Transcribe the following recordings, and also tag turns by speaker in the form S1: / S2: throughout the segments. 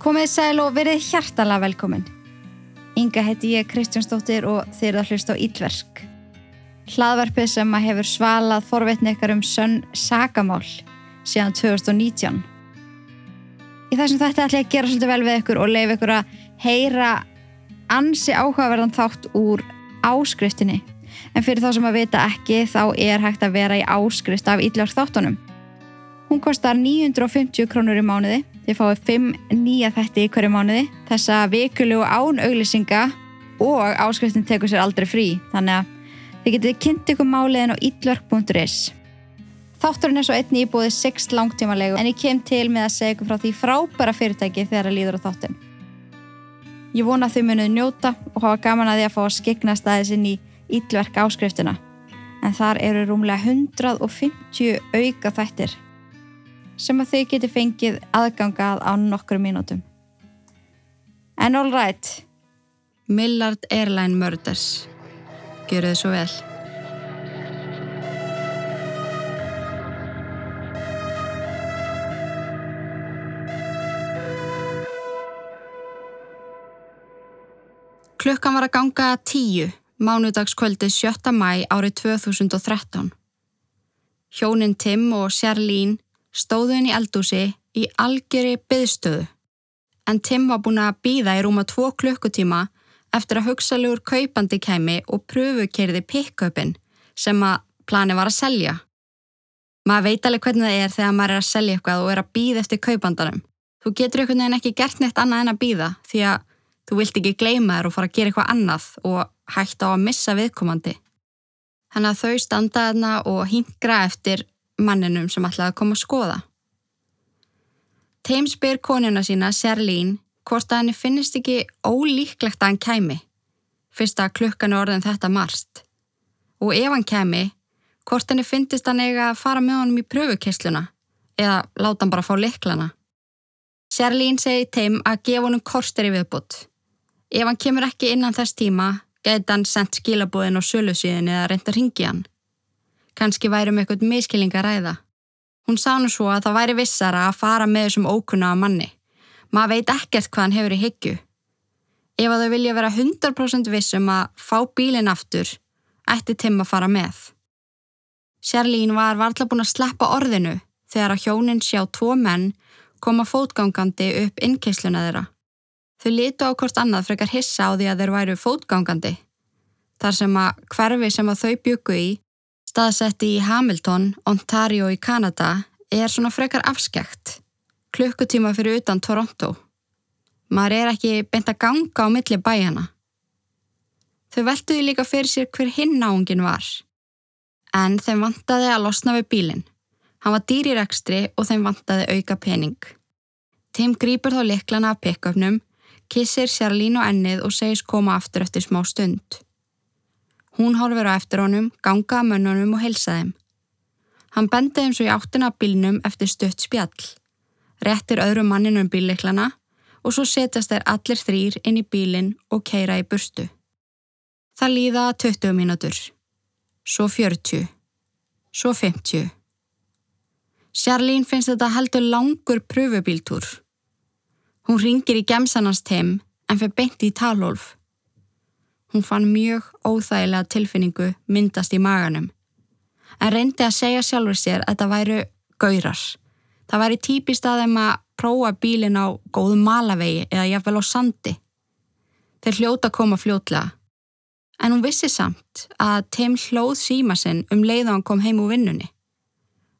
S1: Komið sæl og verið hjartalega velkomin. Inga heiti ég Kristjánsdóttir og eru að hlusta á Ílverk. Hlaðvarpið sem að hefur svalað forveitni ykkar um sönn sagamál síðan 2019. Í þessum þætti ætla ég að gera svolítið vel við ykkur og leifa ykkur að heyra ansi áhugaverðan þátt úr áskriftinni. En fyrir þá sem að vita ekki þá er hægt að vera í áskrift af Ílverk þáttunum. Hún kostar 950 krónur í mánuði. Þið fáið 5 nýja þætti í hverju mánuði. Þessa vikulegu án auglýsinga og áskriftin tekur sér aldrei frí. Þannig að þið getið kynnt ykkur máliðin á idlverk.is. Þátturinn er svo einni íbúið 6 langtímalegu en ég kem til með að segja ykkur frá því frábæra fyrirtæki þegar það líður á þáttum. Ég vona að þau munuð njóta og hafa gaman að því að fá að skegna staðis inn í idlverk áskriftina. En þar eru rúmlega 150 auka þættir sem að þau geti fengið aðgangað á nokkru mínútum. En all right.
S2: Millard Airline Murders. Gjöru þið svo vel. Klukkan var að ganga tíu, mánudagskvöldi 7. mæ árið 2013. Hjónin Tim og Sjarlín stóðu henni í eldúsi í algjöri byðstöðu. En Tim var búin að býða í rúma tvo klukkutíma eftir að hugsalugur kaupandi kemi og pröfukerði pick-upin sem að plani var að selja. Maður veit alveg hvernig það er þegar maður er að selja eitthvað og er að býða eftir kaupandanum. Þú getur einhvern veginn ekki gert neitt annað en að býða því að þú vilt ekki gleyma þér og fara að gera eitthvað annað og hægt á að missa viðkomandi. Þannig að þau standaðna og hingra eftir manninum sem ætlaði að koma að skoða. Teim spyr konuna sína, Serlín, hvort að henni finnist ekki ólíklegt að hann kæmi, fyrst að klukkan er orðin þetta marst. Og ef hann kæmi, hvort henni finnist hann eiga að fara með honum í pröfukessluna eða láta hann bara fá liklana. Serlín segi Teim að gefa honum korstir í viðbútt. Ef hann kemur ekki innan þess tíma, gæti hann sendt skilabúðin og sölusíðin eða reynda ringi hann. Kanski væri um eitthvað miskilling að ræða. Hún sá nú svo að það væri vissara að fara með þessum ókunna á manni. Maður veit ekkert hvað hann hefur í hyggju. Ef að þau vilja vera 100% vissum að fá bílinn aftur, ætti Tim að fara með. Sjarlín var varðla búin að sleppa orðinu þegar að hjónin sjá tvo menn koma fótgangandi upp innkeisluna þeirra. Þau litu á hvort annað frekar hissa á því að þeir væru fótgangandi. Þar sem að hverfi sem að þau byggu í staðsetti í Hamilton, Ontario í Kanada er svona frekar afskekt. Klukkutíma fyrir utan Toronto. Maður er ekki beint að ganga á milli bæjana. Þau veltuði líka fyrir sér hver hinn náungin var. En þeim vantaði að losna við bílinn. Hann var dýr í rekstri og þeim vantaði auka pening. Tim grýpur þá liklana af pick-upnum, kissir sér lín og ennið og segist koma aftur eftir smá stund. Hún horfir á eftir honum, gangaða mönnunum og heilsa þeim. Hann bendi þeim svo í áttina bílnum eftir stött spjall. Rettir öðrum manninum bílleiklana og svo setjast þeir allir þrýr inn í bílinn og keira í burstu. Það líða 20 mínútur. Svo 40. Svo 50. Sjarlín finnst þetta heldur langur pröfubíltúr. Hún ringir í gemsanast heim en fyrir beint í talhólf. Hún fann mjög óþægilega tilfinningu myndast í maganum. En reyndi að segja sjálfur sér að það væru gaurar. Það væri típist að þeim að prófa bílin á góðum malavegi eða jáfnvel á sandi. Þeir hljóta koma fljótlega. En hún vissi samt að Tim hlóð síma sinn um leið og hann kom heim úr vinnunni.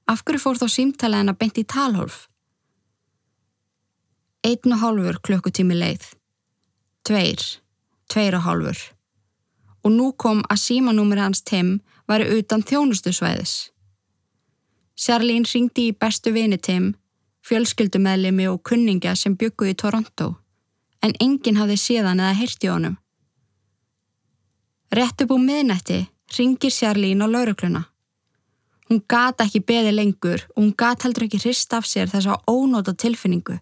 S2: Af hverju fór þó símtala henn að beint í talhólf? Einn og hálfur klukkutími leið. Tveir. Tveir og hálfur og nú kom að símanúmeri hans Tim væri utan þjónustusvæðis. Sjarlín ringdi í bestu vini Tim, fjölskyldumæðlimi og kunningja sem byggu í Toronto, en enginn hafði síðan eða heyrti honum. Rett upp úr miðnætti ringir Sjarlín á laurugluna. Hún gata ekki beði lengur og hún gata heldur ekki hrist af sér þess að ónóta tilfinningu.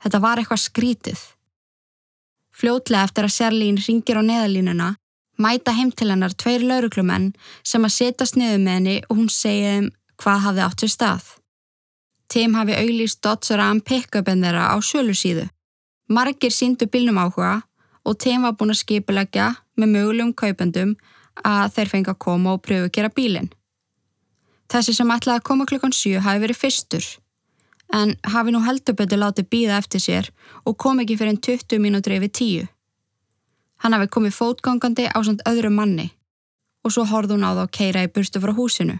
S2: Þetta var eitthvað skrítið. Fljótlega eftir að Sjarlín ringir á neðalínuna mæta heim til hennar tveir lauruklumenn sem að setjast niður með henni og hún segja þeim hvað hafði átt sér stað. Tim hafi auglýst Dodds Ram pick-upin þeirra á sölu síðu Margir síndu bílnum áhuga og Tim var búin að skipilegja með mögulegum kaupendum að þeir fengi að koma og pröfu að gera bílinn. Þessi sem ætlaði að koma klukkan 7 hafi verið fyrstur en hafi nú heldur betur látið býða eftir sér og kom ekki fyrir en 20 mínútur yfir 10. Hann hafi komið fótgangandi á samt öðru manni og svo horði hún á það að keira í burstu frá húsinu.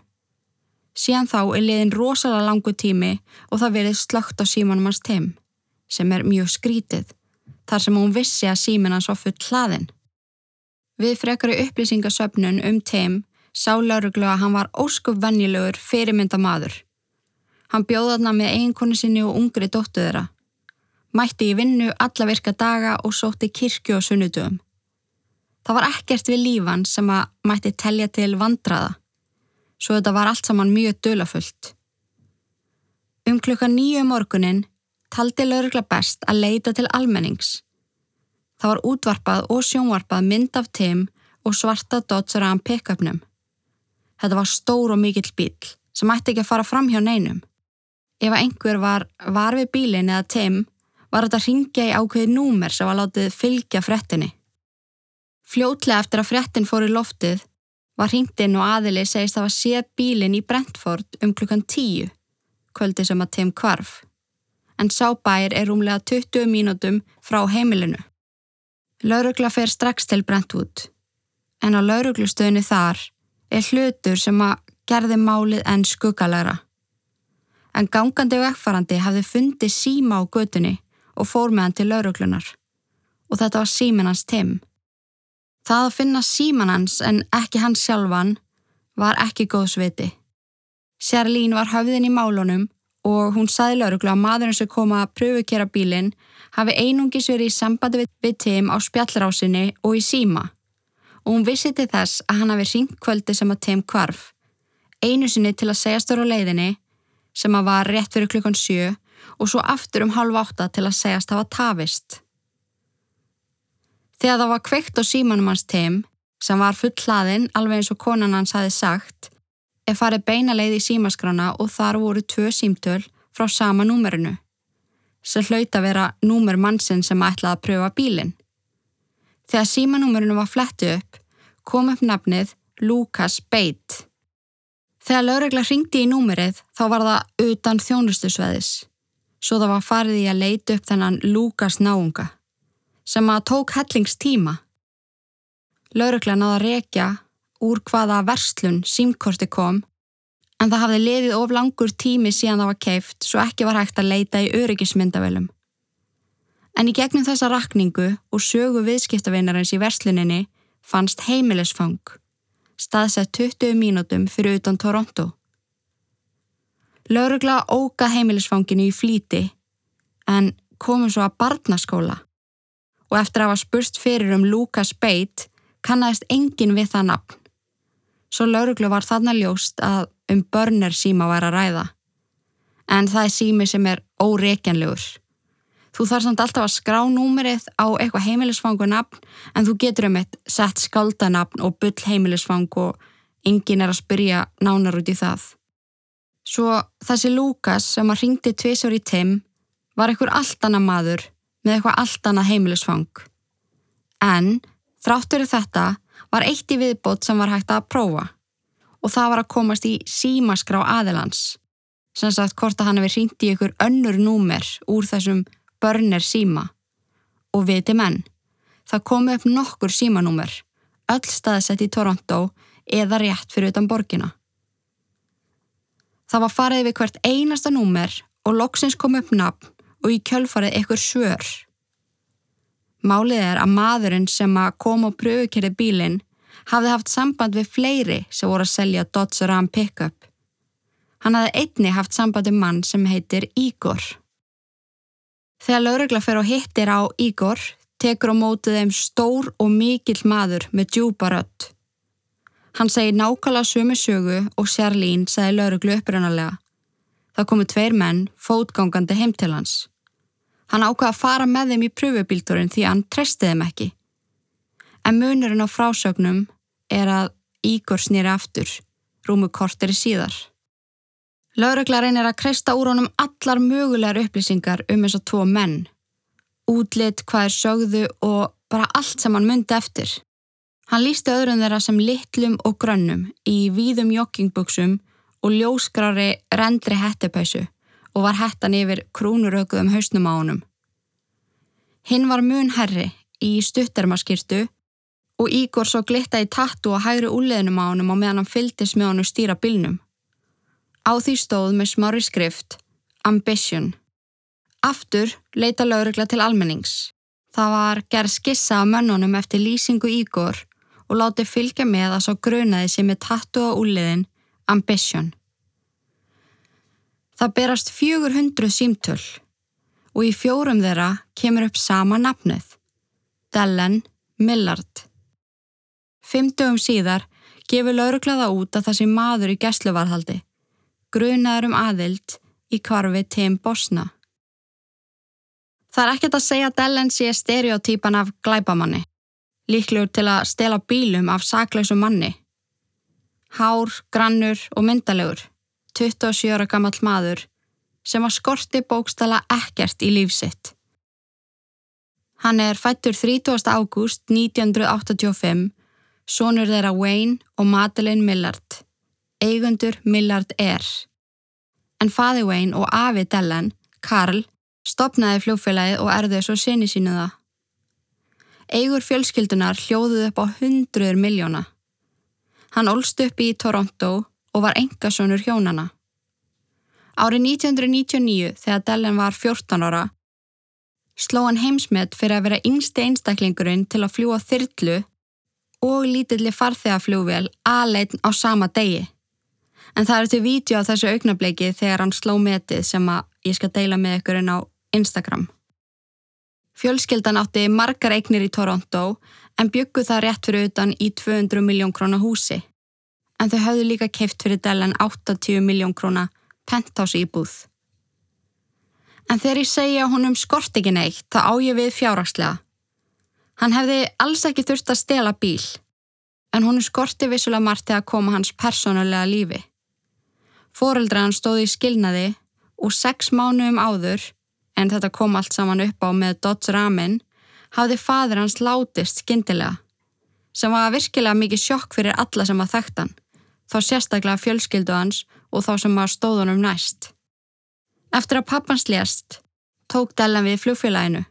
S2: Síðan þá er liðin rosalega langu tími og það verið slögt á símanum hans Tim sem er mjög skrítið þar sem hún vissi að símin hans var full hlaðin. Við frekari upplýsingasöfnun um Tim sá lauruglu að hann var óskup vennilegur fyrirmynda maður. Hann bjóða þarna með eiginkonu sinni og ungri dóttu þeirra. Mætti í vinnu alla virka daga og sótti kirkju og sunnudöfum. Það var ekkert við lífan sem að mætti telja til vandraða, svo þetta var allt saman mjög dölafullt. Um klukka nýju morgunin taldi laurugla best að leita til almennings. Það var útvarpað og sjónvarpað mynd af Tim og svarta Ram pick-upnum. Þetta var stór og mikill bíl sem ætti ekki að fara fram hjá neinum. Ef einhver var, var við bílinn eða Tim var þetta að ringja í ákveði númer sem var látið fylgja frettinni. Fljótlega eftir að frettin fór í loftið var ringtinn og aðili segist að var séð bílinn í Brentford um klukkan tíu, kvöldi sem að Tim kvarf. En sábær er rúmlega 20 mínútum frá heimilinu. Laurugla fer strax til Brentwood, en á lauruglustöðinu þar er hlutur sem að gerði málið enn skuggalæra. En gangandi vegfarandi hafði fundið síma á götunni og fór með hann til lauruglunar. Og þetta var símin hans Tim. Það að finna síman hans en ekki hans sjálfan var ekki góð sviti. Sérlín var höfðin í málunum og hún saði lauruglu að maðurinn sem kom að pröfukera bílinn hafi einungis verið í sambandi við, Tim á spjallrásinni og í síma og hún vissi til þess að hann hafi ringt kvöldi sem að Tim kvarf. Einu sinni til að segja stóru leiðinni sem að var rétt fyrir klukkan sjö og svo aftur um halv átta til að segjast hafa tafist. Þegar það var kveikt á símanum hans Tim, sem var full hlaðinn alveg eins og konan hans hafi sagt, er farið beina leið í símaskrána og þar voru tvö símtöl frá sama númerinu, sem hlaut að vera númer mannsinn sem ætlaði að pröfa bílinn. Þegar símanúmerinu var flettu upp, kom upp nafnið Lukas Beit. Þegar lögregla ringdi í númerið þá var það utan þjónustusveðis, svo það var farið í að leita upp þennan Lukas náunga, sem að tók hellingstíma. Lögregla náða að rekja úr hvaða verslun símkorti kom, en það hafði liðið of langur tími síðan það var keift svo ekki var hægt að leita í öryggismyndavelum. En í gegnum þessa rakningu og sögu viðskiptavinarins í versluninni fannst heimilisfang, staðsett 20 mínútum fyrir utan Toronto. Laurugla óga heimilisfanginu í flíti en komum svo að barnaskóla og eftir að hafa spurst fyrir um Lucas Bate kannast engin við það nafn. Svo lauruglu var þarna ljóst að um börner síma var að ræða en það er sími sem er óreikjanlegur. Þú þarf samt alltaf að skrá númerið á eitthvað heimilisfangunafn en þú getur um eitt sett skaldanafn og bull heimilisfang og engin er að spyrja nánar út í það. Svo þessi Lukas sem að ringdi tvísor í Tim var einhver allt annað maður með eitthvað allt annað heimilisfang. En þráttur þetta var eitt í viðbót sem var hægt að prófa og það var að komast í símaskrá aðilans sem sagt hvort að hann hefði ringt í einhver önnur númer úr þessum börnir síma og viti menn. Það komi upp nokkur símanúmer, öll staðsett í Toronto eða rétt fyrir utan borgina. Það var farið við hvert einasta númer og loksins kom upp nafn og í kjölfarið ykkur svör. Málið er að maðurinn sem að kom og pröfukerði bílinn hafði haft samband við fleiri sem voru að selja Dodge Ram Pickup. Hann hafði einni haft samband við mann sem heitir Igor. Þegar laurugla fer og hittir á Ígor, tekur á mótið þeim stór og mikill maður með djúpa rött. Hann segir nákvæmlega sömu sögu og Sjarlín segir lauruglu uppröðanlega. Það komu tveir menn fótgangandi heim til hans. Hann ákvaða að fara með þeim í pröfubílturinn því hann treysti þeim ekki. En munurinn á frásögnum er að Ígor snýri aftur, rúmu korteri síðar. Laurugla reynir að kreista úr honum allar mögulegar upplýsingar um þess að tvo menn. útlit, hvað er sögðu og bara allt sem hann myndi eftir. Hann lísti öðrum þeirra sem litlum og grönnum í víðum joggingbuksum og ljóskrari rendri hettepausu og var hettan yfir krúnurökuðum hausnum á honum. Hinn var mun herri í stuttermaskirtu og Ígor svo glitta í tattu og hægri úleðnum á honum og meðan hann fyldist með honum stýra bylnum. Á því stóð með smári skrift Ambition. Aftur leita laurugla til almennings. Það var gerð skissa af mönnunum eftir lýsingu Ígor og láti fylgja með að svo grunaði sem er tattu á úleðin Ambition. Það berast 400 símtöl og í fjórum þeirra kemur upp sama nafnið, Dellen Millard. Fymtugum síðar gefur lauruklaða út að það sé maður í gæsluvarhaldi, grunaður um aðild í kvarfi Tim Bosna. Það er ekkert að segja að Dellen sé stereotýpan af glæbamanni, líklegur til að stela bílum af saklausum manni. Hár, grannur og myndalegur. 27 ára gammal maður sem var skorti bókstala ekkert í lífsitt. Hann er fættur 30. ágúst 1985, sonur þeirra Wayne og Madeleine Millard, eigundur Millard Air. En faði Wayne og afi Dellen, Karl, stopnaði fljófélagið og erði svo sinni sínu það. Eigur fjölskyldunar hljóðuð upp á hundruður miljóna. Hann ólst upp í Toronto og var engasonur hjónana. Árið 1999 þegar Dellen var 14 ára sló hann heimsmet fyrir að vera yngsti einstaklingurinn til að fljúa þyrlu og lítilli farþegafljúvel aðleitn á sama degi. En það eru til vídeo á þessu augnabliki þegar hann sló metið sem að ég skal deila með ykkur inn á Instagram. Fjölskyldan átti margar eignir í Toronto en byggu það rétt fyrir utan í 200 miljón krónar húsi en þau hafðu líka keift fyrir Dellen 80 miljón króna penthouse íbúð. En þegar ég segja að honum skort ekki neitt, þá á ég við fjárrakslega. Hann hefði alls ekki þurft að stela bíl, en honum skorti vissulega margt til að koma hans persónulega lífi. Fóreldra hann stóði í skilnaði og sex mánuðum áður, en þetta kom allt saman upp á með Dodds ramin, hafði fadur hans látist skindilega, sem var virkilega mikið sjokk fyrir alla sem að þekkt hann þá sérstaklega fjölskyldu hans og þá sem var stóðunum næst. Eftir að pappans lést, tók Dellen við flugfélaginu,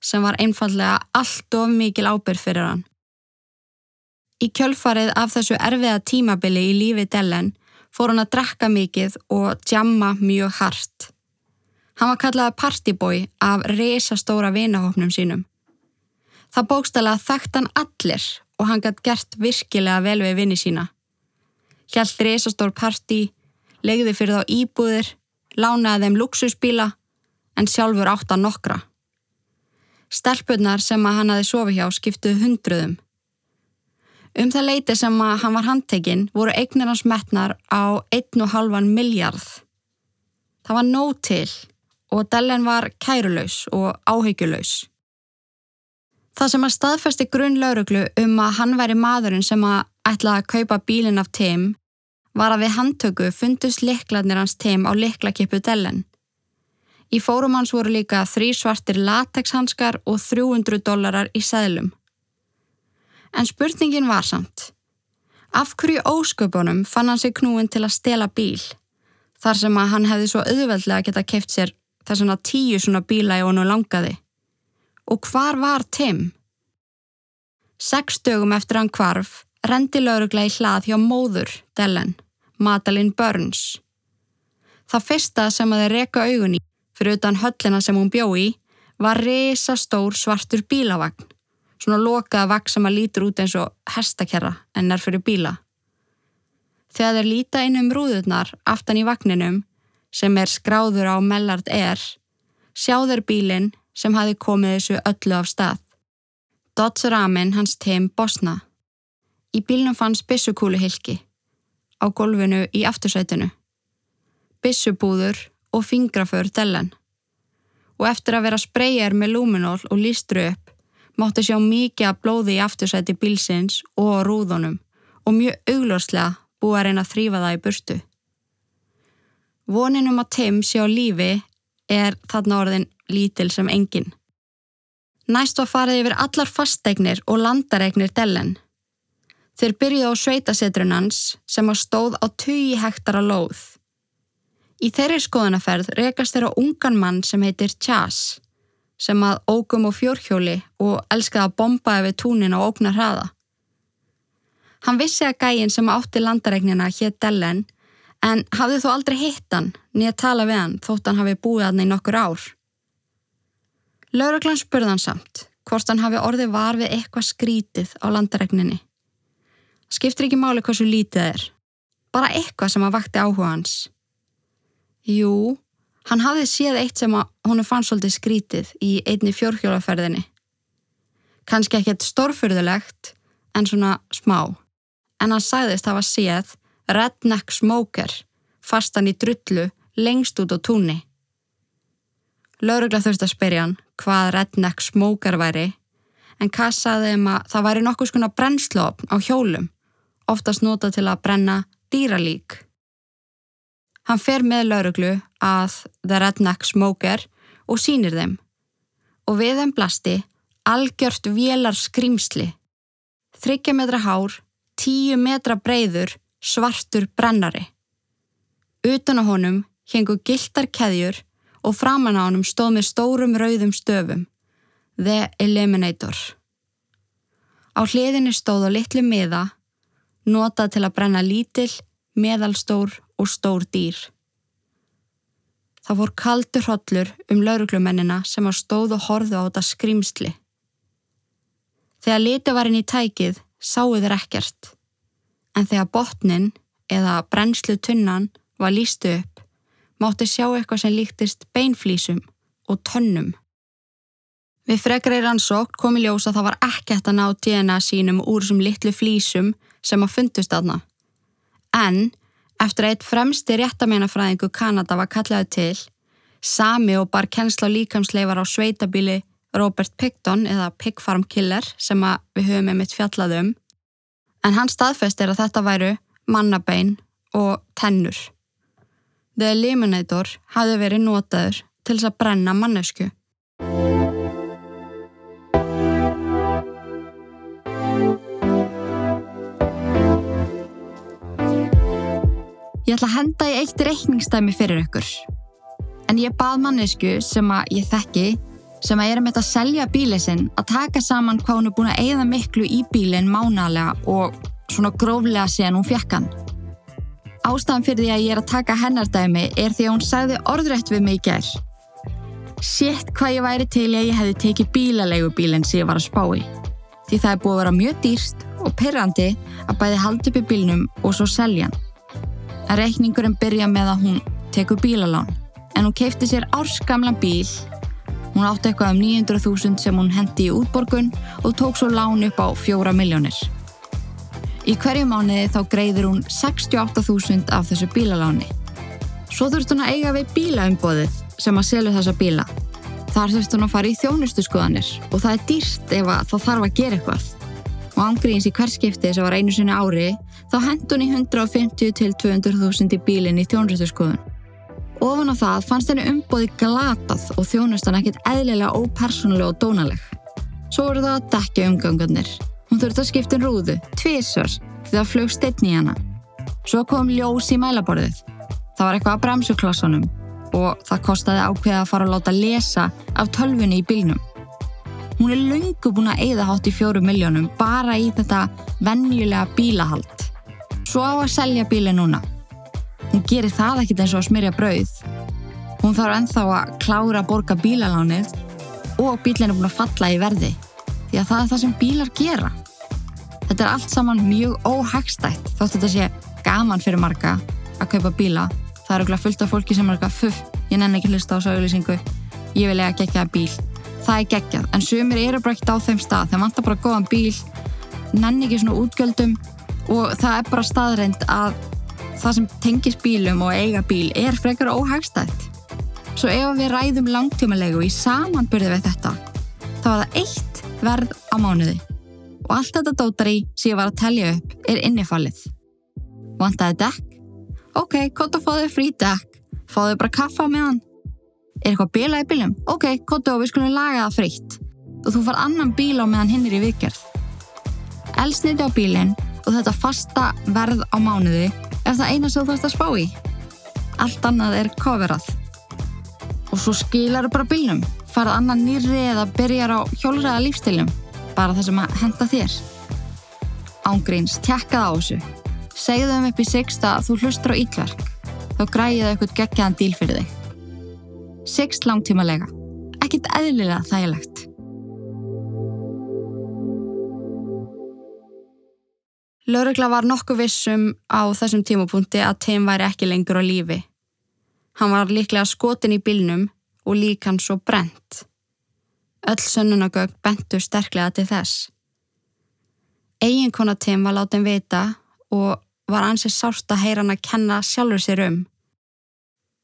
S2: sem var einfallega allt of mikil ábyrg fyrir hann. Í kjölfarið af þessu erfiða tímabili í lífi Dellen fór hann að drakka mikið og djamma mjög hart. Hann var kallaði partybói af reysastóra vinahópnum sínum. Það bókstala þekkt hann allir og hann gætt gert virkilega vel við vinni sína hjælt reysastór parti, legði fyrir þá íbúðir, lánaði þeim luxusbíla en sjálfur átt að nokkra. Stelpunar sem að hann hafi sofið hjá skiptuð hundruðum. Um það leiti sem að hann var handtekinn voru eignir hans metnar á 1,5 miljard. Það var nóg til og Dellen var kærulaus og áhyggjulaus. Það sem að staðfesti grunn lauruglu um að hann væri maðurinn sem að ætlaði að kaupa bílinn af Tim var að við handtöku fundust liklarnir hans teim á liklakippu Dellen. Í fórum hans voru líka þrý svartir latexhanskar og 300 dólarar í seðlum. En spurningin var samt. Af hverju ósköpunum fann hann sig knúin til að stela bíl? Þar sem að hann hefði svo auðveldlega geta keft sér þessuna tíu svona bíla í honu langaði. Og hvar var Tim? Seks dögum eftir hann kvarf rendi laurugla í hlað hjá móður Dellen, Madeleine Burns. Það fyrsta sem að þeir reka augun í fyrir utan höllina sem hún bjó í var resa stór svartur bílavagn, svona lokaða vagn sem að lítur út eins og hestakerra en er fyrir bíla. Þegar þeir líta inn um rúðurnar aftan í vagninum sem er skráður á Mellard Air, sjá þeir bílinn sem hafi komið þessu öllu af stað. Dodds ramin hans teim Bosna. Í bílnum fanns bissukúluhylki á golfinu í aftursætinu, bissubúður og fingraför dellen. Og eftir að vera spreyjar með lúminól og lístru upp, mátti sjá mikið að blóði í aftursæti bílsins og rúðunum og mjög augljóslega búið að reyna að þrýfa það í burtu. Voninum að Tim sé á lífi er þarna orðin lítil sem engin. Næst var farið yfir allar fasteignir og landaregnir Dellen. Þeir byrjuði á sveitasetrunans sem á stóð á 20 hektara lóð. Í þeirri skoðanaferð rekast þeirra ungan mann sem heitir Chas, sem að ógum og fjórhjóli og elskaði að bomba yfir túnin á ógnar hraða. Hann vissi að gægin sem átti landaregnina hér Dellen en hafði þó aldrei hitt hann niður tala við hann þótt hann hafi búið hann í nokkur ár. Lauruglan spurði hann samt hvort hann hafi orðið var við eitthvað skrítið á landaregninni. Skiptir ekki máli hversu lítið er, bara eitthvað sem að vakti áhuga hans. Jú, hann hafði séð eitt sem að honu fann svolítið skrítið í einni fjórhjólaferðinni. Kanski ekkert stórfyrðulegt en svona smá, en hann sæðist hafa séð Redneck Smoker fastan í drullu lengst út á túnni. Laurugla þurfti að spyrja hann hvað Redneck Smoker væri en Kass saði um að það væri nokkuð skona brennslopn á hjólum, oftast nota til að brenna dýralík. Hann fer með lauruglu að The Redneck Smoker og sínir þeim og við þeim blasti algjört vélar skrimsli, þryggja metra hár, tíu metra breyður svartur brennari. Utan á honum hengu giltar keðjur og framan á honum stóð með stórum rauðum stöfum. The Eliminator. Á hliðinni stóð á litlu miða, notað til að brenna lítill, meðalstór og stór dýr. Það fór kaldur hollur um lauruglumennina sem á stóð og horðu á þetta skrimsli. Þegar liti var inn í tækið sáu þeir ekkert en þegar botnin eða brennslu tunnan var lístu upp, mátti sjá eitthvað sem líktist beinflísum og tönnum. Við frekri rannsókt komi ljós að það var ekkert að ná DNA sínum úr þessum litlu flísum sem að fundust aðna. En eftir að eitt fremsti réttameinafræðingu Kanada var kallaði til, sami og bar kennsla líkamsleifar á sveitabíli Robert Picton eða Pigfarm Killer sem við höfum með mitt fjallaðum, en hann staðfestir að þetta væru mannabein og tennur. The Eliminator hafði verið notaður til þess að brenna mannesku. Ég ætla að henda í eitt reikningstæmi fyrir ykkur. En ég bað mannesku sem að ég þekki sem að er um þetta að selja bílið sinn að taka saman hvað hún er búin að eigða miklu í bílinn mánalega og svona gróflega síðan hún fjekk hann. Ástafan fyrir því að ég er að taka hennardæmi er því að hún sagði orðrætt við mig í gerð. Sétt hvað ég væri til að ég hefði tekið bílalegu bílinn sem ég var að spá í. Því það er búið að vera mjög dýrst og perrandi að bæði halda upp í bílnum og svo selja hann. En reikningurinn byrja með að hún tekur bílalán en hún keipti sér árskamlan bíl Hún átti eitthvað um 900.000 sem hún hendi í útborgun og tók svo lán upp á 4 miljónir. Í hverju mánuði þá greiður hún 68.000 af þessu bílaláni. Svo þurft hún að eiga við bílaumbóðið sem að selja þessa bíla. Þar þurft hún að fara í þjónustu skoðanir og það er dýrst ef það þarf að gera eitthvað. Og ángríðins í hverskipti sem var einu sinni ári þá hend hún í 150 til 200.000 í bílinn í þjónustu skoðun. Ofan á það fannst henni umbóði glatað og þjónustan ekkit eðlilega ópersonlega og dónaleg. Svo voru það að dekja umgangarnir. Hún þurfti að skipta en rúðu, tvísvar, því það flög steitni í hana. Svo kom ljós í mælaborðið. Það var eitthvað að bremsuklossunum og það kostiði ákveða að fara að láta lesa af tölfunni í bílnum. Hún er lungu búin að eigða hátt í fjóru miljónum bara í þetta vennjulega bílahald. Svo á að selja bíli núna. Hún gerir það ekkit eins og að smyrja brauð. Hún þarf enþá að klára að borga bílalánið og bílinn er búin að falla í verði. Því að það er það sem bílar gera. Þetta er allt saman mjög óhagstætt þótt þetta sé gaman fyrir marga að kaupa bíla. Það er okkur fullt af fólki sem er eitthvað fuff, ég nenni ekki hlusta á sögulýsingu, ég vil eiga gegjaða bíl. Það er geggjað, en sumir eru bara ekkert á þeim stað. Þeim vantar bara góðan bíl, nenni ekki svona útgjöldum og það er bara staðreind að það sem tengis bílum og eiga bíl er frekar óhagstætt. Svo ef við ræðum langtímalegu í samanbyrði við þetta, þá er það eitt verð á mánuði. Og allt þetta dótari sem ég var að telja upp er innifallið. Vantaði dekk? Ok, kóta fáðu frí dekk. Fáðu bara kaffa með hann. Er eitthvað bila í bílum? Ok, kóta og við skulum laga það frítt. og þú far annan bíl á meðan hinn er í vikjörð. Elsniti á bílinn og þetta fasta verð á mánuði er það eina sem þú þarfst að spá í. Allt annað er coverað. Og svo skilar þú bara bílnum, farað annan nýrri eða byrjar á hjólræða lífstilum, bara það sem að henda þér. Ángríns, tjekkað á þessu. Segðu þeim upp í Sixt að þú hlustur á ítverk. Þá græði þau eitthvað geggjaðan díl fyrir þig. Sixt langtímalega. Ekkit eðlilega þægilegt. Lörugla var nokkuð vissum á þessum tímapunkti að Tim væri ekki lengur á lífi. Hann var líklega skotin í bílnum og lík hann svo brent. Öll sönnunagögg bentu sterklega til þess. Eginkona Tim var látið vita og var ansið sást að heyra hann að kenna sjálfur sér um.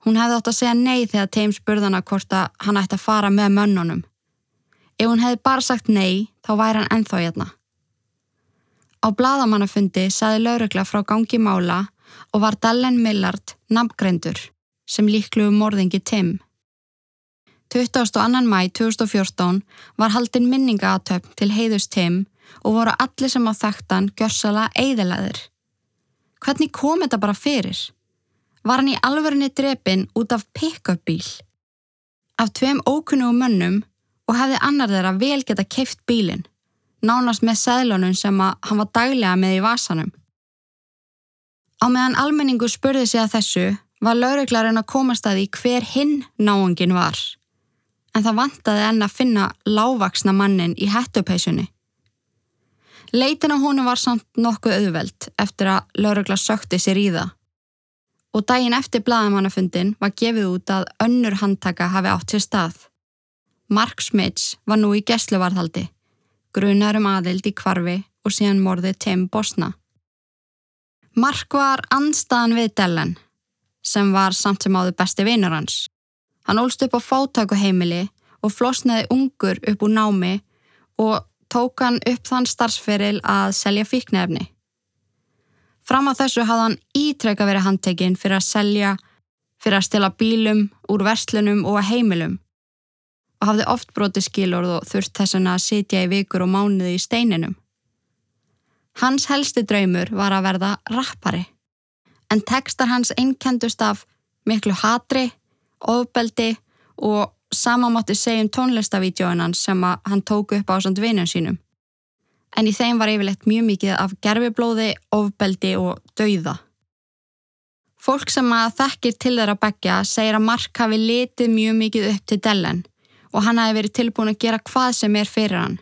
S2: Hún hefði átt að segja nei þegar Tim spurðana hvort að hann ætti að fara með mönnunum. Ef hún hefði bara sagt nei, þá væri hann enþá hérna. Á bladamannafundi saði laurugla frá gangi mála og var Dallen Millard nafngreindur sem líkluðu morðingi Tim. 22. mæ 2014 var haldinn minningaatöfn til heiðust Tim og voru allir sem á þekktan gjörsala eiðileðir. Hvernig kom þetta bara fyrir? Var hann í alverðinni drepin út af pick-up bíl? Af tveim ókunnugum mönnum og hefði annar þeirra vel geta keift bílinn nánast með seðlunum sem að hann var daglega með í vasanum. Á meðan almenningu spurði sig að þessu var lauruglarinn að komast að því hver hinn náangin var. En það vantaði enn að finna lávaksna mannin í hættupeisunni. Leitin á húnu var samt nokkuð auðveld eftir að laurugla sökti sér í það. Og daginn eftir bladamannafundin var gefið út að önnur handtaka hafi átt sér stað. Mark Smits var nú í gesluvarðhaldi grunar um aðild í kvarfi og síðan morðið Tim Bosna. Mark var anstaðan við Dellen, sem var samt sem áður besti vinur hans. Hann ólst upp á fátakuheimili og flosnaði ungur upp úr námi og tók hann upp þann starfsferil að selja fíknefni. Fram á þessu hafði hann ítrekka verið handtekinn fyrir að selja, fyrir að stila bílum úr verslunum og heimilum og hafði oft broti skilorð og þurft þess að sitja í vikur og mánuði í steininum. Hans helsti draumur var að verða rappari, en tekstar hans einkendust af miklu hatri, ofbeldi og samamátti segjum tónlistavídjóin hans sem hann tóku upp á samt vinum sínum. En í þeim var yfirlegt mjög mikið af gerfiblóði, ofbeldi og dauða. Fólk sem að þekkir til þeirra begja segir að Mark hafi litið mjög mikið upp til Dellen og hann hafi verið tilbúin að gera hvað sem er fyrir hann.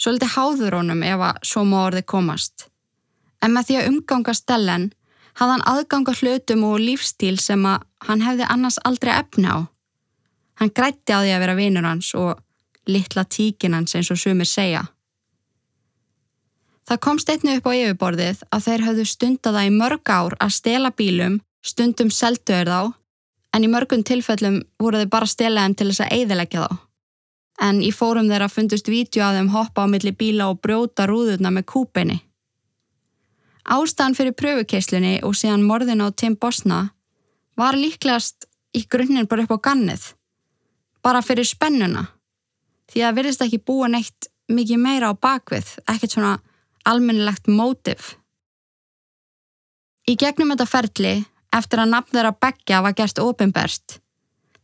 S2: Svolítið háður honum ef að svo má orðið komast. En með því að umganga stellen hafði hann aðganga hlutum og lífstíl sem að hann hefði annars aldrei efni á. Hann grætti á því að vera vinur hans og litla tíkin hans eins og sumir segja. Það komst einni upp á yfirborðið að þeir hafðu stundaða í mörg ár að stela bílum, stundum selduður þá en í mörgum tilfellum voru þau bara stelaðum til þess að eiðilegja þá. En í fórum þeirra fundust vídeo að þeim hoppa á milli bíla og brjóta rúðurna með kúpinni. Ástæðan fyrir pröfukeislunni og síðan morðin á Tim Bosna var líklegast í grunninn bara upp á gannið. Bara fyrir spennuna. Því að verðist ekki búa neitt mikið meira á bakvið, ekkert svona alminnilegt mótiv. Í gegnum þetta ferli eftir að nafn þeirra begja var gert ofinberst.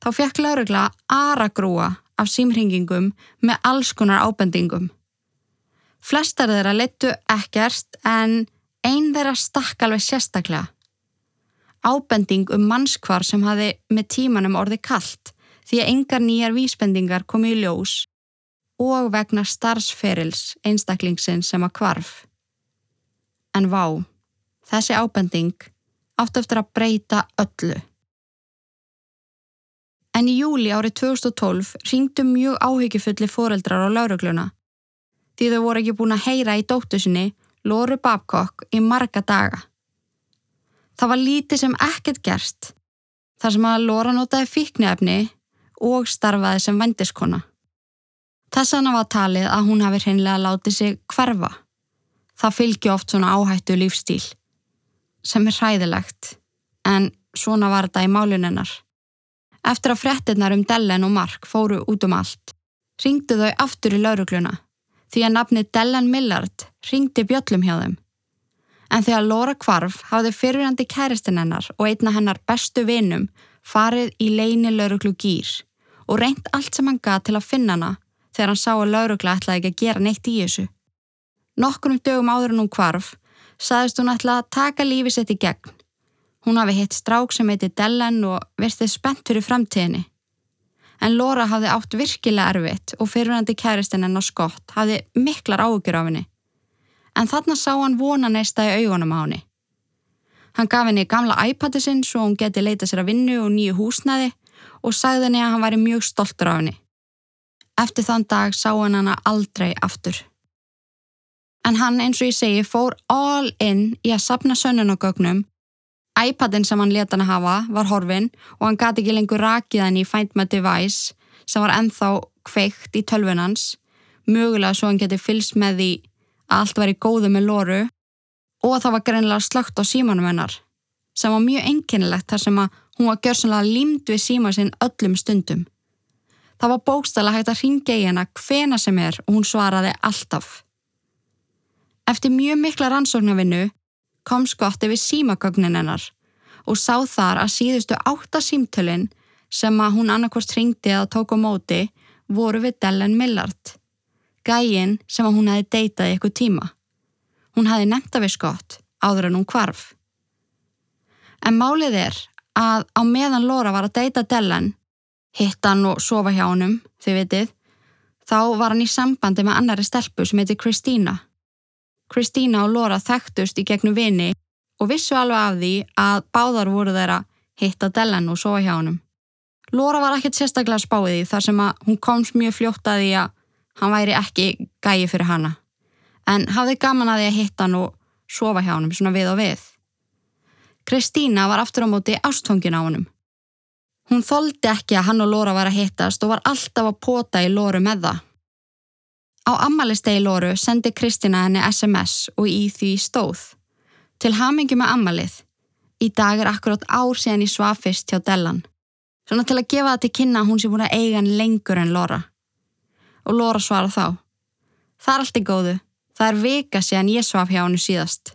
S2: Þá fekk laurugla aragrúa af símringingum með alls konar ábendingum. Flestar þeirra leittu ekkert en einn þeirra stakk alveg sérstaklega. Ábending um mannskvar sem hafi með tímanum orði kallt því að engar nýjar vísbendingar komi í ljós og vegna starfsferils einstaklingsinn sem að kvarf. En vá, þessi ábending átt eftir að breyta öllu. En í júli árið 2012 ringdu mjög áhyggjufulli foreldrar á laurugluna því þau voru ekki búin að heyra í dóttu sinni, Lóru Babcock, í marga daga. Það var lítið sem ekkert gerst þar sem að Lóra notaði fíknefni og starfaði sem vendiskona. Þess vegna var talið að hún hafi hreinlega látið sig hverfa. Það fylgji oft svona áhættu lífstíl sem er hræðilegt, en svona var þetta í málunennar. Eftir að frettinnar um Dellen og Mark fóru út um allt, ringdu þau aftur í laurugluna því að nafni Dellan Millard ringdi bjöllum hjá þeim. En þegar Laura kvarf hafði fyrirhandi kæristinn hennar og einna hennar bestu vinum farið í leini lauruglu gýr og reynt allt sem hann gað til að finna hana þegar hann sá að laurugla ætlaði ekki að gera neitt í þessu. Nokkunum dögum áður en hún kvarf saðist hún ætla að taka lífi sitt í gegn. Hún hafi hitt strák sem heiti Dellen og verðið spennt fyrir framtíðinni. En Laura hafði átt virkilega erfitt og fyrirhandi kæristinn hennar skott hafði miklar áhugjur af henni. En þarna sá hann vona neista í augunum á henni. Hann gaf henni gamla iPad-i sinn svo hún geti leita sér að vinnu og nýju húsnæði og sagði henni að hann væri mjög stoltur af henni. Eftir þann dag sá hann hana aldrei aftur. En hann eins og ég segi fór all in í að sapna sönnunogögnum. iPadin sem hann leta hann hafa var horfin og hann gati ekki lengur rakið hann í Find My Device sem var enþá kveikt í tölvunans, mögulega svo hann geti fylst með því að allt væri góðu með lóru og það var greinlega slögt á símanum hennar sem var mjög enginnilegt þar sem að hún var gjörsanlega límd við síma sinn öllum stundum. Það var bókstala hægt að ringja í hennar hvena sem er og hún svaraði alltaf. Eftir mjög mikla rannsóknarvinnu kom skotti við símagögnin hennar og sá þar að síðustu átta símtölinn sem að hún annarkvæmst ringdi að tók á móti voru við Dellen Millard, gægin sem að hún hefði deytað í eitthvað tíma. Hún hefði nefnda við skott áður en hún kvarf. En málið er að á meðan Lóra var að deyta Dellen, hitt hann og sofa hjá hannum, þið vitið, þá var hann í sambandi með annari stelpu sem heiti Kristína. Kristína og Laura þekktust í gegnum vini og vissu alveg af því að báðar voru þeirra hitta Dellen og sofa hjá hannum. Laura var ekkert sérstaklega spáðið þar sem að hún komst mjög fljótt að því að hann væri ekki gæi fyrir hana. En hafði gaman að því að hitta hann og sofa hjá hannum svona við og við. Kristína var aftur á móti ástfangin á hannum. Hún þóldi ekki að hann og Laura var að hittast og var alltaf að pota í Laura með það. Á ammalistegi Lóru sendi Kristina henni SMS og í því stóð. Til hamingi með ammalið. Í dag er akkurát ár síðan í svafist hjá Dellan. Svona til að gefa það til kynna að hún sé búin að eiga hann lengur en Lóra. Og Lóra svara þá. Það er allt í góðu. Það er vika síðan ég svaf hjá henni síðast.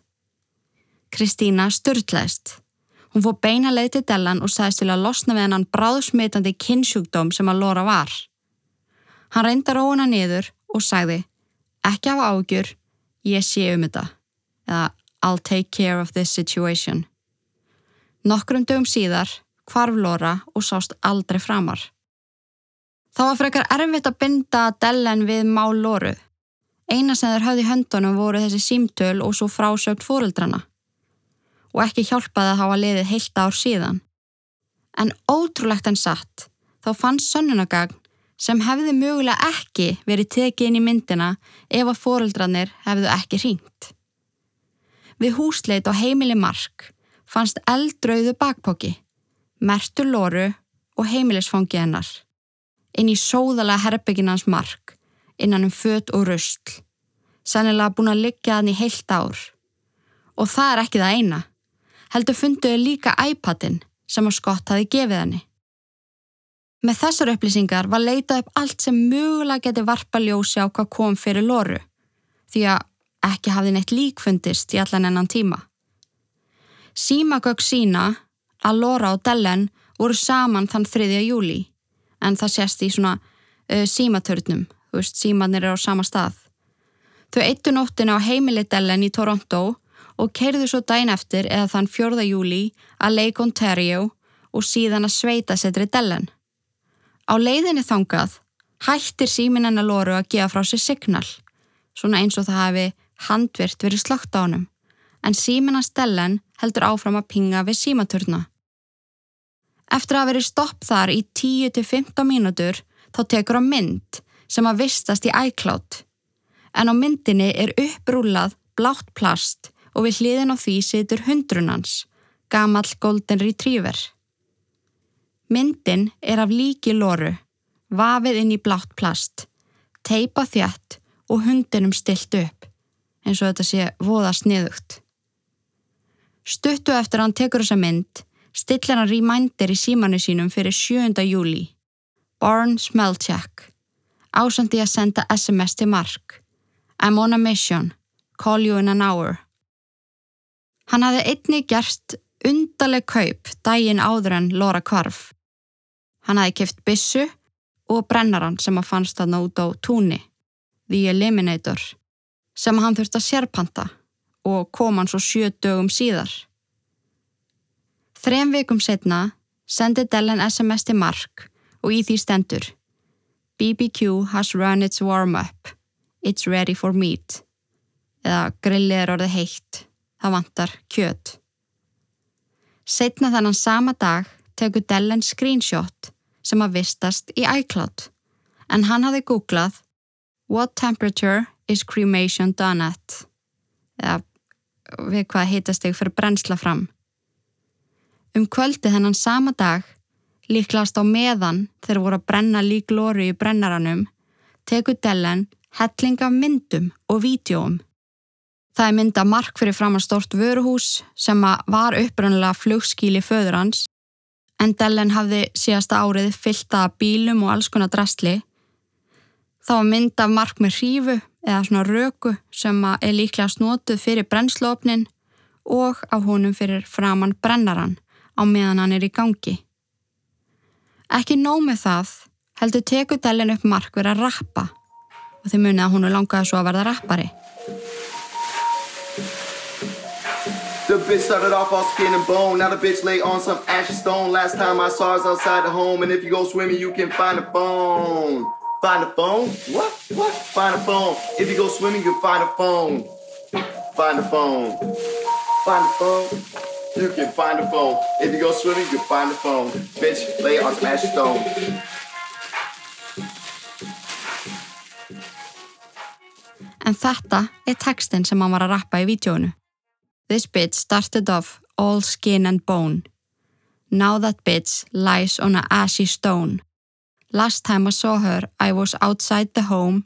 S2: Kristína störtleist. Hún fór beina leið til Dellan og sagðist til að losna við hennan bráðsmitandi kynnsjúkdóm sem að Lóra var. Hann reyndar óuna niður og sagði ekki hafa ágjur, ég sé um þetta eða I'll take care of this situation. Nokkrum dögum síðar kvarf Lóra og sást aldrei framar. Það var frekar erfitt að binda Dellen við mál Lóru. Eina sem þeir höfði höndunum voru þessi símtöl og svo frásögt fóreldrana. Og ekki hjálpaði að hafa liðið heilt ár síðan. En ótrúlegt en satt, þá fann sönnunagagn sem hefði mögulega ekki verið tekið inn í myndina ef að foreldrarnir hefðu ekki hringt. Við húsleit á heimili Mark fannst eldrauðu bakpóki, mertur lóru og heimilisfangi hennar. Inn í sóðalega herbygginans Mark, innan um fött og röstl, sannilega búin að liggja hann í heilt ár. Og það er ekki það eina. Heldur funduðu líka iPadin sem að Scott hafi gefið henni. Með þessar upplýsingar var leitað upp allt sem mögulega geti varpa ljósi á hvað kom fyrir Lóru, því að ekki hafði neitt líkfundist í allan ennan tíma. Símagögg sína að Lóra og Dellen voru saman þann 3. júli, en það sést í svona uh, símatörnum, þú veist, símanir eru á sama stað. Þau eittu nóttina á heimili Dellen í Toronto og keirðu svo dæin eftir eða þann 4. júli að Lake Ontario og síðan að sveita setri Dellen. Á leiðinni þangað hættir símin hennar Lóru að gefa frá sér signal, svona eins og það hafi handvirt verið slagt á honum, en síminan Stellen heldur áfram að pinga við símaturna. Eftir að verið stopp þar í 10-15 mínútur þá tekur á mynd sem að vistast í iCloud, en á myndinni er upprúlað blátt plast og við hliðin á því situr hundrunans, gamall golden retriever. Myndin er af líki lóru, vafið inn í blátt plast, teipa þjætt og hundinum stilt upp, eins og þetta sé voða sniðugt. Stuttu eftir að hann tekur þessa mynd, stillir hann rýmændir í símanu sínum fyrir 7. júli. Barn Smell Check. ásandi að senda SMS til Mark. I'm on a mission. Call you in an hour. Hann hafði einni gerst undarleg kaup dægin áður en Laura kvarf. Hann hafði kipt bissu og brennaran sem að fannst að nót á túni, The Eliminator, sem hann þurfti að sérpanta og kom hann svo sjö dögum síðar. Þrem vikum setna sendi Dellen SMS til Mark og í því stendur BBQ has run its warm-up. It's ready for meat. Eða grillið er orðið heitt. Það vantar kjöt. Setna þannan sama dag tekur Dellen screenshot sem að vistast í iCloud en hann hafi googlað What temperature is cremation done at? Eða við hvað hitast þig fyrir brennsla fram. Um kvöldi þennan sama dag, líklast á meðan þeir voru að brenna lík lóru í brennaranum, tekur Dellen helling af myndum og vídjóum. Það er mynda mark fyrir fram að stort vöruhús sem var uppröndilega flugskíli föður hans en Dellen hafði síðasta árið fylta bílum og alls konar drastli. Það var mynd af mark með hrífu eða svona röku sem er líklega snotuð fyrir brennslófnin og á honum fyrir framann brennaran á meðan hann er í gangi. Ekki nóg með það heldur teku Dellen upp mark verið að rappa og þið munið að hún langaði svo að verða rappari.
S3: The bitch started off all skin and bone. Now the bitch lay on some ashy stone. Last time I saw her outside the home. And if you go swimming, you can find a phone. Find a phone? What? What? Find a phone. If you go swimming, you find a phone. Find a phone. Find a phone. You can find a phone. If you go swimming, you find a phone. Bitch, lay on some ashy stone.
S2: En þetta er textin sem hann var að rappa í vídjónu. This bitch started off all skin and bone. Now that bitch lies on a ashy stone. Last time I saw her, I was outside the home,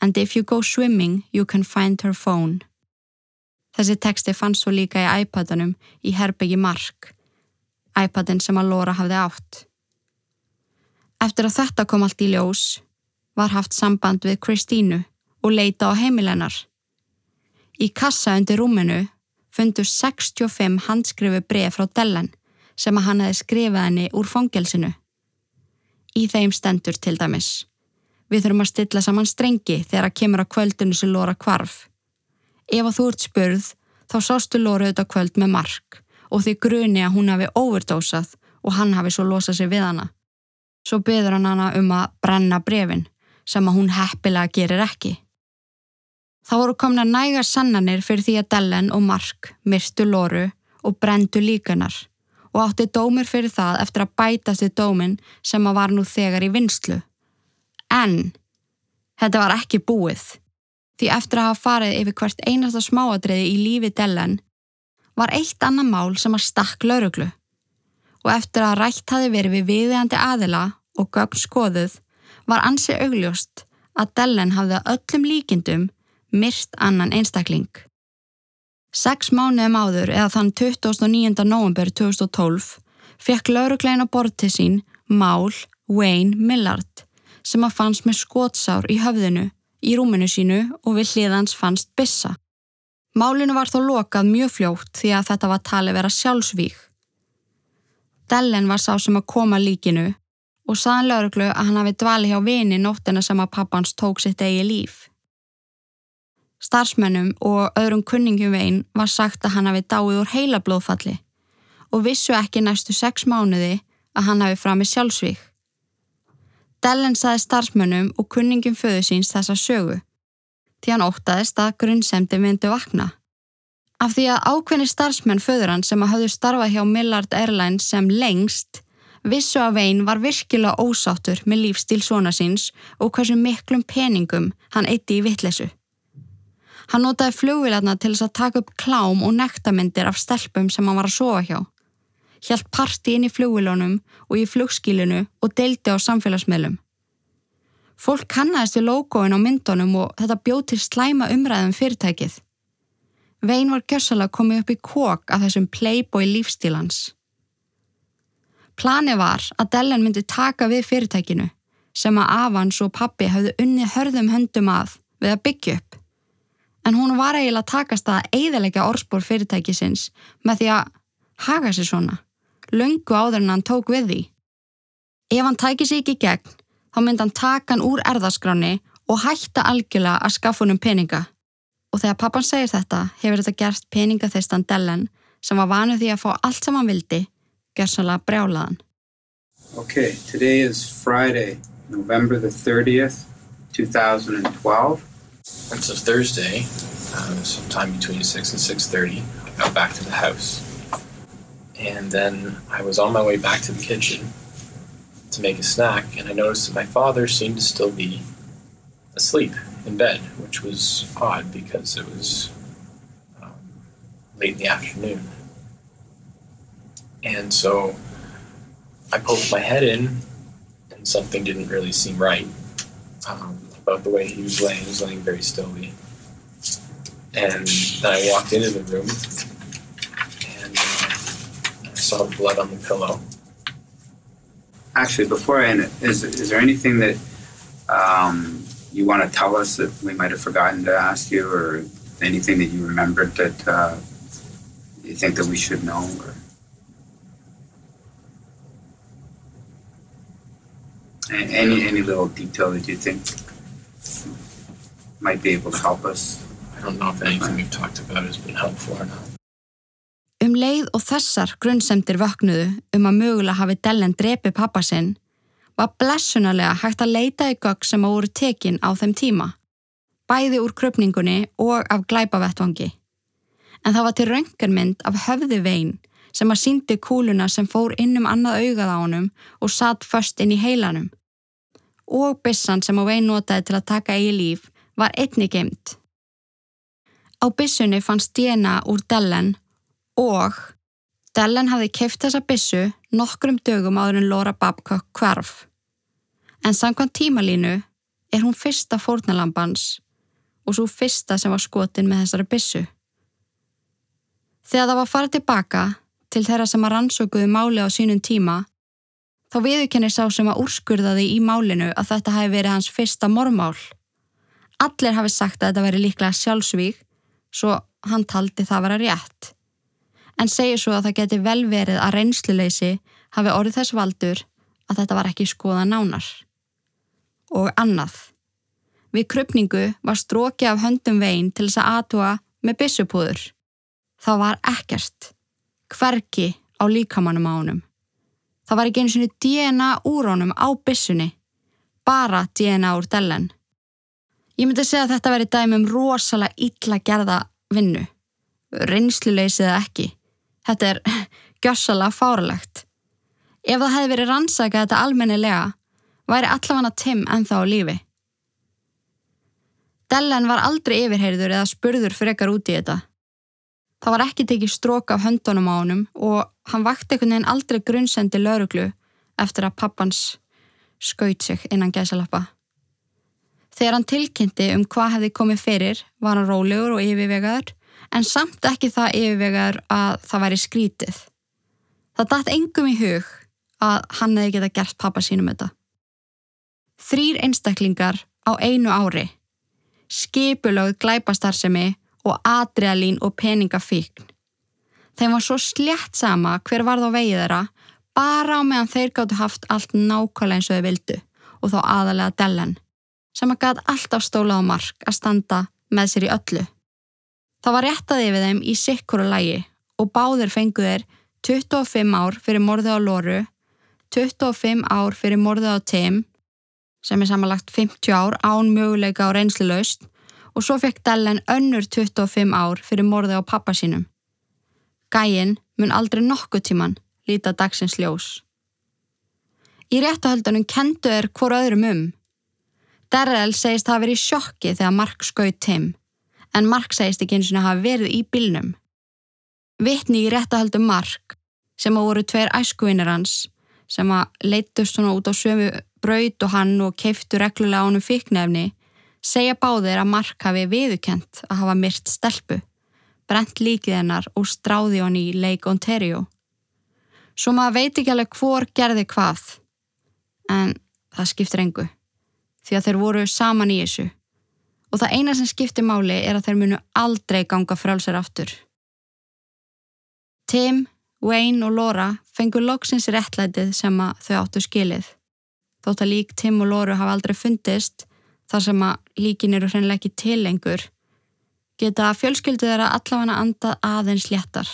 S2: and if you go swimming, you can find her phone. Þessi teksti fann svo líka í iPadunum í herbyggi Mark, iPadin sem að Laura hafði átt. Eftir að þetta kom allt í ljós, var haft samband við Kristínu og leita á heimilennar. Í kassa undir rúminu fundu 65 handskrifu bref frá Dellen sem að hann hefði skrifað henni úr fangelsinu. Í þeim stendur til dæmis. Við þurfum að stilla saman strengi þegar að kemur að kvöldinu sem Lóra kvarf. Ef að þú ert spurð, þá sástu Lóra auðvitað kvöld með mark og því gruni að hún hafi overdósað og hann hafi svo losað sér við hana. Svo byður hann hana um að brenna brefin sem að hún heppilega gerir ekki. Það voru komna nægar sannanir fyrir því að Dellen og Mark myrstu Lóru og brendu líkanar og átti dómur fyrir það eftir að bætast í dómin sem að var nú þegar í vinslu. En þetta var ekki búið því eftir að hafa farið yfir hvert einasta smáadriði í lífi Dellen var eitt annan mál sem að stakk lauruglu og eftir að rætt hafi verið við viðjandi aðila og gögn skoðuð var ansi augljóst að Dellen hafði öllum líkindum myrst annan einstakling. Seks mánuðum áður eða þann 29. november 2012 fekk lauruglein á bortið sín Mál Wayne Millard sem að fannst með skótsár í höfðinu, í rúminu sínu og við hliðans fannst bissa. Málinu var þó lokað mjög fljótt því að þetta var talið vera sjálfsvík. Dellen var sá sem að koma líkinu og saðan lauruglu að hann hafi dvali hjá vini nóttina sem að pappans tók sitt eigi líf. Starsmennum og öðrum kunningjum veginn var sagt að hann hafi dáið úr heila blóðfalli og vissu ekki næstu sex mánuði að hann hafi framið sjálfsvík. Dellen saði starfsmönnum og kunningjum föðu síns þessa sögu því hann óttaðist að grunnsemdi myndi vakna. Af því að ákveðni starfsmenn föður hann sem að hafðu starfað hjá Millard Airlines sem lengst vissu að veginn var virkilega ósáttur með lífstíl svona síns og hversu miklum peningum hann eitti í vittlesu. Hann notaði flugvilarna til þess að taka upp klám og nektamindir af stelpum sem hann var að sofa hjá. Hjælt parti inn í flugvilunum og í flugskílinu og deildi á samfélagsmiðlum. Fólk kannast við logoin á myndunum og þetta bjóð til slæma umræðum fyrirtækið. Vein var gjössalega komið upp í kók af þessum playboy lífstílans. Plani var að Dellen myndi taka við fyrirtækinu, sem að Avans og pappi hafðu unnið hörðum höndum að við að byggja upp. En hún var eiginlega að takast að eiðalega orðspór fyrirtækisins með því að haga sér svona, löngu áður en hann tók við því. Ef hann tæki sér ekki gegn, þá myndi hann taka hann úr erðaskráni og hætta algjörlega að skaffa húnum peninga. Og þegar pappan segir þetta, hefur þetta gert peningaþeistan Dellen sem var vanuð því að fá allt sem hann vildi, gerðsannlega brjálaðan.
S4: Okay, today is Friday, November the 30th, 2012.
S5: And so Thursday, uh, sometime between 6 and 6.30, I got back to the house. And then I was on my way back to the kitchen to make a snack, and I noticed that my father seemed to still be asleep in bed, which was odd because it was um, late in the afternoon. And so I poked my head in, and something didn't really seem right um, about the way he was laying. He was laying very stilly. And then I walked into the room, and uh, I saw blood on the pillow.
S4: Actually, before I end it, is, is there anything that um, you want to tell us that we might have forgotten to ask you, or anything that you remembered that uh, you think that we should know? Or... Any any little detail that you think might be able to help us?
S5: I don't know if anything we've talked about has been helpful or not.
S2: Um leið og þessar grunnsemdir vöknuðu um að mögulega hafi Dellen drepi pappa sinn, var blessunarlega hægt að leita í gögg sem að voru tekin á þeim tíma, bæði úr kröpningunni og af glæpavettvangi. En það var til röngarmynd af höfði veginn sem að síndi kúluna sem fór inn um annað augað á honum og satt först inn í heilanum. Og bissan sem veginn notaði til að taka eigi líf var einni geimt. Á bissunni fannst DNA úr Dellen og Dellen hafði keift þessa bissu nokkrum dögum áður en Laura Babcock hvarf. En samkvæmt tímalínu er hún fyrsta fórnalambans og svo fyrsta sem var skotin með þessari bissu. Þegar það var farið tilbaka til þeirra sem að rannsökuðu máli á sínum tíma, þá viðurkennir sá sem að úrskurðaði í málinu að þetta hafi verið hans fyrsta mormál. Allir hafi sagt að þetta veri líklega sjálfsvík, svo hann taldi það vera rétt. En segir svo að það geti vel verið að reynsluleysi hafi orðið þess valdur að þetta var ekki skoða nánar. Og annað. Við krupningu var stróki af höndum veginn til þess að atua með byssupúður. Það var ekkert. Hverki á líkamannum á honum. Það var ekki einu sinni DNA úr honum á byssunni. Bara DNA úr dellen. Ég myndi segja að þetta veri dæmi um rosalega illa gerða vinnu. Reynsluleysið ekki. Þetta er gjössalega fáralegt. Ef það hefði verið rannsakað þetta almennilega, væri allafanna Tim ennþá á lífi. Dellen var aldrei yfirheyrður eða spurður frekar út í þetta. Það var ekki tekið strók af höndunum á honum og hann vakti einhvern veginn aldrei grunnsendi lauruglu eftir að pappans skaut sig innan gæsalappa. Þegar hann tilkynnti um hvað hefði komið fyrir var hann rólegur og yfirvegaður en samt ekki það yfirvegaður að það væri skrítið. Það dætt engum í hug að hann hefði geta gert pappa sínum þetta. Þrýr einstaklingar á einu ári, skipulögð glæpastarsemi og adrealín og peningafíkn. Þeim var svo slétt sama hver varð á vegið þeirra bara á meðan þeir gáttu haft allt nákvæmlega eins og þau vildu og þá aðalega dellen sem að gæt alltaf stólað á mark að standa með sér í öllu. Það var réttaði við þeim í sikkuru lægi og báðir fengu þeir 25 ár fyrir morðið á Lóru, 25 ár fyrir morðið á Tim sem er samanlagt 50 ár án möguleika á reynslu laust og svo fekk Dellen önnur 25 ár fyrir morðið á pappa sínum. Gæin mun aldrei nokkuð tíman líta dagsins ljós. Í réttuhaldunum kendu er hvort öðrum um. Darrell segist hafa verið í sjokki þegar Mark skaut Tim, en Mark segist ekki eins og hafa verið í bylnum. Vittni í réttuhaldum Mark, sem að voru tveir æskuvinnir hans, sem að leittust svona út á sömu braut og hann og keiftu reglulega ánum fíknefni, segja báðir að Mark hafi viðukent að hafa myrt stelpu, brent líkið hennar og stráði hann í Lake Ontario. Svo maður veit ekki alveg hvor gerði hvað, en það skiptir engu því að þeir voru saman í þessu og það eina sem skiptir máli er að þeir munu aldrei ganga frálsar aftur. Tim, Wayne og Laura fengur loksins réttlætið sem að þau áttu skilið. Þótt að lík Tim og Laura hafa aldrei fundist þar sem að líkin eru hreinlega ekki til lengur geta fjölskyldu þeirra allavega andað aðeins léttar,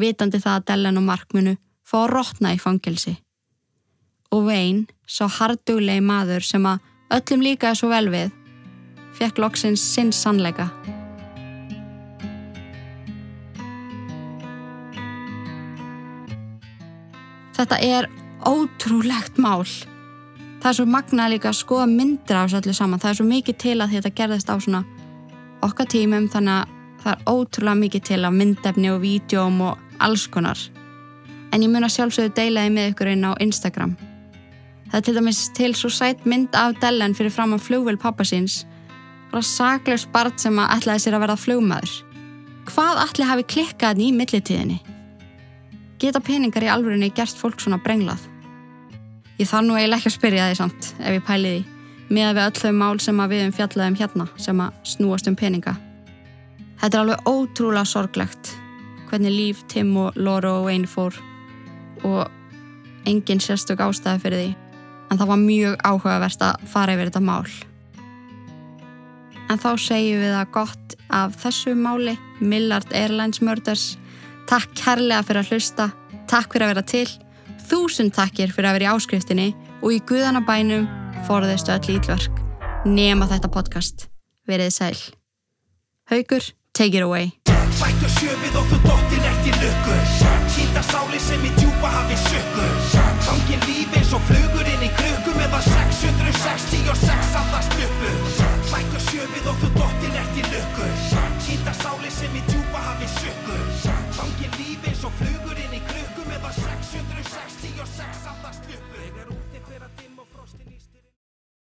S2: vitandi það að Dellen og Mark munu fá að rótna í fangelsi. Og Wayne, sá harduglegi maður sem að öllum líkaði svo vel við, fekk loksins sinn sannleika. Þetta er ótrúlegt mál. Það er svo magnað líka að skoða myndir á þessu öllu saman. Það er svo mikið til að þetta gerðist á svona okkar tímum þannig að það er ótrúlega mikið til af myndefni og vídjóm og alls konar. En ég mun að sjálfsögðu deilaði með ykkur inn á Instagram. Það er til dæmis til svo sætt mynd af Dellen fyrir fram á flugvel pappasins bara saklaus barn sem að ætlaði sér að verða flugmaður. Hvað ætli hafi klikkað í millitíðinni? Geta peningar í alvörinni gert fólk svona brenglað? Ég þarf nú eiginlega ekki að spyrja því samt ef ég pæli því með að við öll þau mál sem við um fjallaðum hérna sem að snúast um peninga. Þetta er alveg ótrúlega sorglegt hvernig líf Tim og Laura og Wayne fór og engin sérstök ástæði fyrir því. En það var mjög áhugavert að fara yfir þetta mál. En þá segjum við það gott af þessu máli Millard Airlines Murders. Takk kærlega fyrir að hlusta, takk fyrir að vera til. Þúsund takkir fyrir að vera í áskriftinni og í guðanabænum forðistu öll ítlverk, nema þetta podcast. Verið sæl. Haugur, take it away.
S6: Sættu sjöfið og þú dóttir eftir lukku Kýta sáli sem í djúpa hafi sökku Hangir líf eins og flugurinn í krukku meðan 666 að það